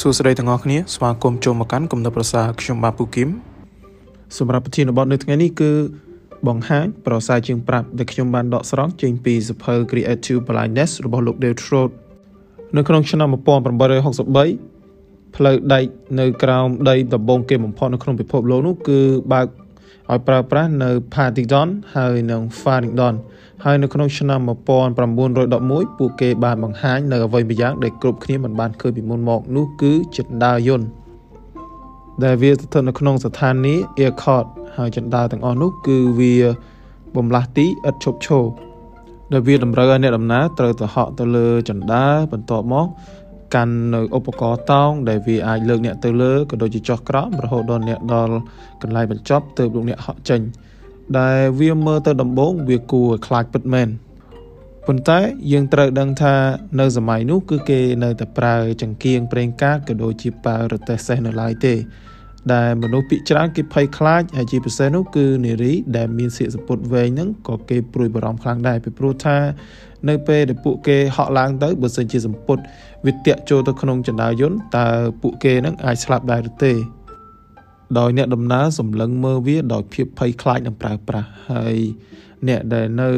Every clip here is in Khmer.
សួស្តីទាំងអស់គ្នាស្វាគមន៍ចូលមកកាន់គំនិតប្រសាខ្ញុំបាទពូគឹមសម្រាប់ប្រធានបទនៅថ្ងៃនេះគឺបង្ហាញប្រសាជាងប្រាប់ដែលខ្ញុំបានដកស្រង់ចេញពីសភៅ Creative Blindness របស់លោក Dale Trout នៅក្នុងឆ្នាំ1863ផ្លូវដែកនៅក្រោមដីដំបងគេបំផុតនៅក្នុងពិភពលោកនោះគឺបើក ឲ្យប្រើប្រាស់នៅ Paddington ហើយនិង Farringdon ហើយនៅក្នុងឆ្នាំ1911ពួកគេបានបង្ហាញនៅអ្វីម្យ៉ាងដែលគ្រប់គ្នាមិនបានឃើញពីមុនមកនោះគឺចិន្តាយន្តដែលវាស្ថិតនៅក្នុងស្ថានីយ៍ Airport ហើយចិន្តាទាំងអស់នោះគឺវាបំលាស់ទីឥតឈប់ឈរដែលវាតម្រូវឲ្យអ្នកដំណើរត្រូវទៅហក់ទៅលើចិន្តាបន្ទាប់មក កាន់នៅឧបករណ៍តោងដែលវាអាចលើកអ្នកទៅលើក៏ដូចជាចុះក្រោមរហូតដល់អ្នកដល់កន្លែងបញ្ចប់ទើបលោកអ្នកហក់ចេញដែលវាមើលទៅដំបូងវាគួរឲ្យខ្លាចពិតមែនប៉ុន្តែយើងត្រូវដឹងថានៅសម័យនោះគឺគេនៅតែប្រើចង្គៀងប្រេងកាតក៏ដូចជាប្រើរទេះសេះនៅឡើយទេ ដែលមនុស្សភាគច្រើនគេភ័យខ្លាចហើយជាពិសេសនោះគឺនារីដែលមានសៀកសពុតវែងហ្នឹងក៏គេព្រួយបារម្ភខ្លាំងដែរពីព្រោះថា នៅពេលដែលពួកគេហក់ឡើងទៅបើសិនជាសម្ពុតវាតាក់ចូលទៅក្នុងចណ្ដាយន្តតើពួកគេនឹងអាចស្លាប់ដែរឬទេដោយអ្នកដំណើរសម្លឹងមើលវាដោយភាពភ័យខ្លាចនិងប្រើប្រាស់ហើយអ្នកដែលនៅ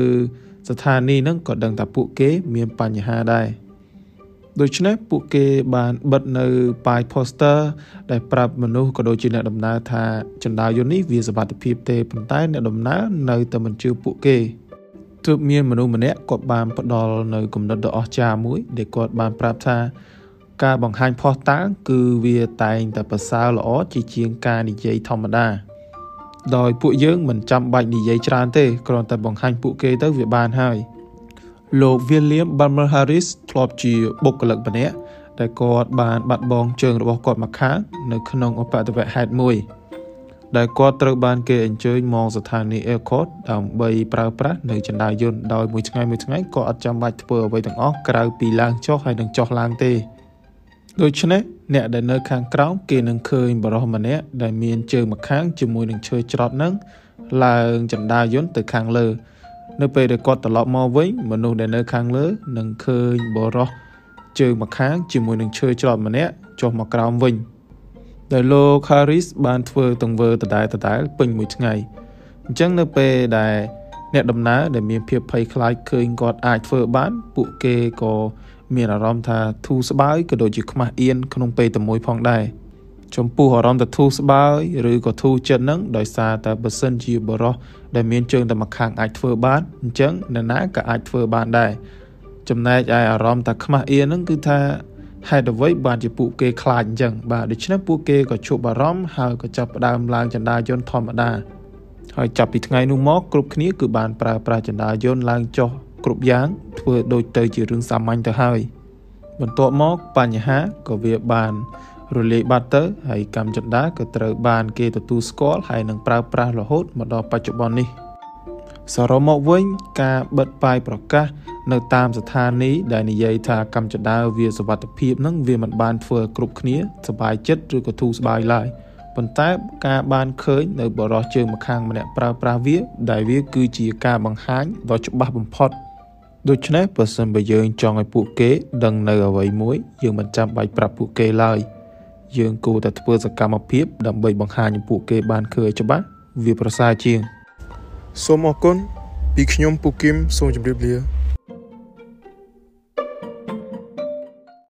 ស្ថានីយ៍ហ្នឹងក៏ដឹងថាពួកគេមានបញ្ហាដែរ ដូច្នេះពួកគេបានបិទនៅប៉ាយ poster ដែលប្រាប់មនុស្សក៏ដូចជាអ្នកដំណើរថាចណ្ដាយន្តនេះវាសុវត្ថិភាពទេប៉ុន្តែអ្នកដំណើរនៅតែមិនជឿពួកគេទើបមានមនុស្សម្នាក់គាត់បានផ្ដល់នៅគំនិតដ៏អស្ចារ្យមួយដែលគាត់បានប្រាប់ថាការបង្ហាញផុសតាងគឺវាតែងតែប្រសើរល្អជាជាងការនិយាយធម្មតាដោយពួកយើងមិនចាំបាច់និយាយច្រើនទេគ្រាន់តែបង្ហាញពួកគេទៅវាបានហើយ លោក William Balmer Harris ធ្លាប់ជាបុគ្គលិកម្នាក់ដែលគាត់បានបាត់បង់ជើងរបស់គាត់ម្ខាងនៅក្នុងឧបទ្ទវហេតុមួយ ដែលគាត់ត្រូវបានគេអញ្ជើញមកស្ថានីយ៍ Airport ដើម្បីប្រើប្រាស់នៅចណ្ដាយន្តដោយមួយថ្ងៃមួយថ្ងៃក៏អត់ចាំបាច់ធ្វើអ្វីទាំងអស់ក្រៅពីឡើងចុះហើយនឹងចុះឡើងទេដូច្នេះអ្នកដែលនៅខាងក្រោមគេនឹងឃើញបរិសម្នាក់ដែលមានជើងម្ខាងជាមួយនឹងឈើច្រត់នឹងឡើងចណ្ដាយន្តទៅខាងលើ នៅពេលដែលគាត់ត្រឡប់មកវិញមនុស្សដែលនៅខាងលើនឹងឃើញបរិសជើងម្ខាងជាមួយនឹងឈើច្រត់ម្នាក់ចុះមកក្រោមវិញដែលលោក Harris បានធ្វើទង្វើដដែលដដែលពេញមួយថ្ងៃអញ្ចឹងនៅពេលដែលអ្នកដំណើរដែលមានភាពភ័យខ្លាចឃើញគាត់អាចធ្វើបាន ពួកគេក៏មានអារម្មណ៍ថាធូរស្បើយក៏ដូចជាខ្មាស់អៀនក្នុងពេលតែមួយផងដែរ ចំពោះអារម្មណ៍ទៅធូរស្បើយឬក៏ធូរចិត្តនឹងដោយសារតែបើសិនជាបរោះដែលមានជើងតែម្ខាងអាចធ្វើបានអញ្ចឹងអ្នកណាក៏អាចធ្វើបានដែរចំណែកឯអារម្មណ៍ថាខ្មាស់អៀននឹងគឺថាហេតុអ្វីបានជាពួកគេខ្លាចអញ្ចឹងបាទដូច្នេះពួកគេក៏ជប់អារម្មណ៍ហើយក៏ចាប់ផ្ដើមឡើងចន្ទាយន្តធម្មតាហើយចាប់ពីថ្ងៃនោះមកគ្រប់គ្នាគឺបានប្រើប្រាស់ចន្ទាយន្តឡើងចុះគ្រប់យ៉ាងធ្វើដូចទៅជារឿងសាមញ្ញទៅហើយបន្ទាប់មកបញ្ហាក៏វាបាន រលាយបាត់ទៅហើយកម្មចន្ទាក៏ត្រូវបានគេទទួលស្គាល់ហើយនឹងប្រើប្រាស់រហូតមកដល់បច្ចុប្បន្ននេះសរុបមកវិញការបិទប៉ាយប្រកាសនៅតាមស្ថានីយ៍ដែលនិយាយថាកម្មចន្ទាវាសវត្ថភាពនឹងវាមិនបានធ្វើគ្រប់គ្នាសบายចិត្តឬក៏ធូរស្បើយឡើយប៉ុន្តែការបានឃើញនៅបរិសជើងម្ខាងម្នាក់ប្រើប្រាស់វាដែលវាគឺជាការបង្ហាញដ៏ច្បាស់បំផុតដូច្នេះបើសិនបើយើងចង់ឲ្យពួកគេដឹងនៅអ្វីមួយយើងមិនចាំបាច់ប្រាប់ពួកគេឡើយ យើងគួរតែធ្វើសកម្មភាពដើម្បីបង្ហាញឲ្យពួកគេបានឃើញច្បាស់វាប្រសើរជាងសូមអរគុណពីខ្ញុំពូគឹមសូមជម្រាបលា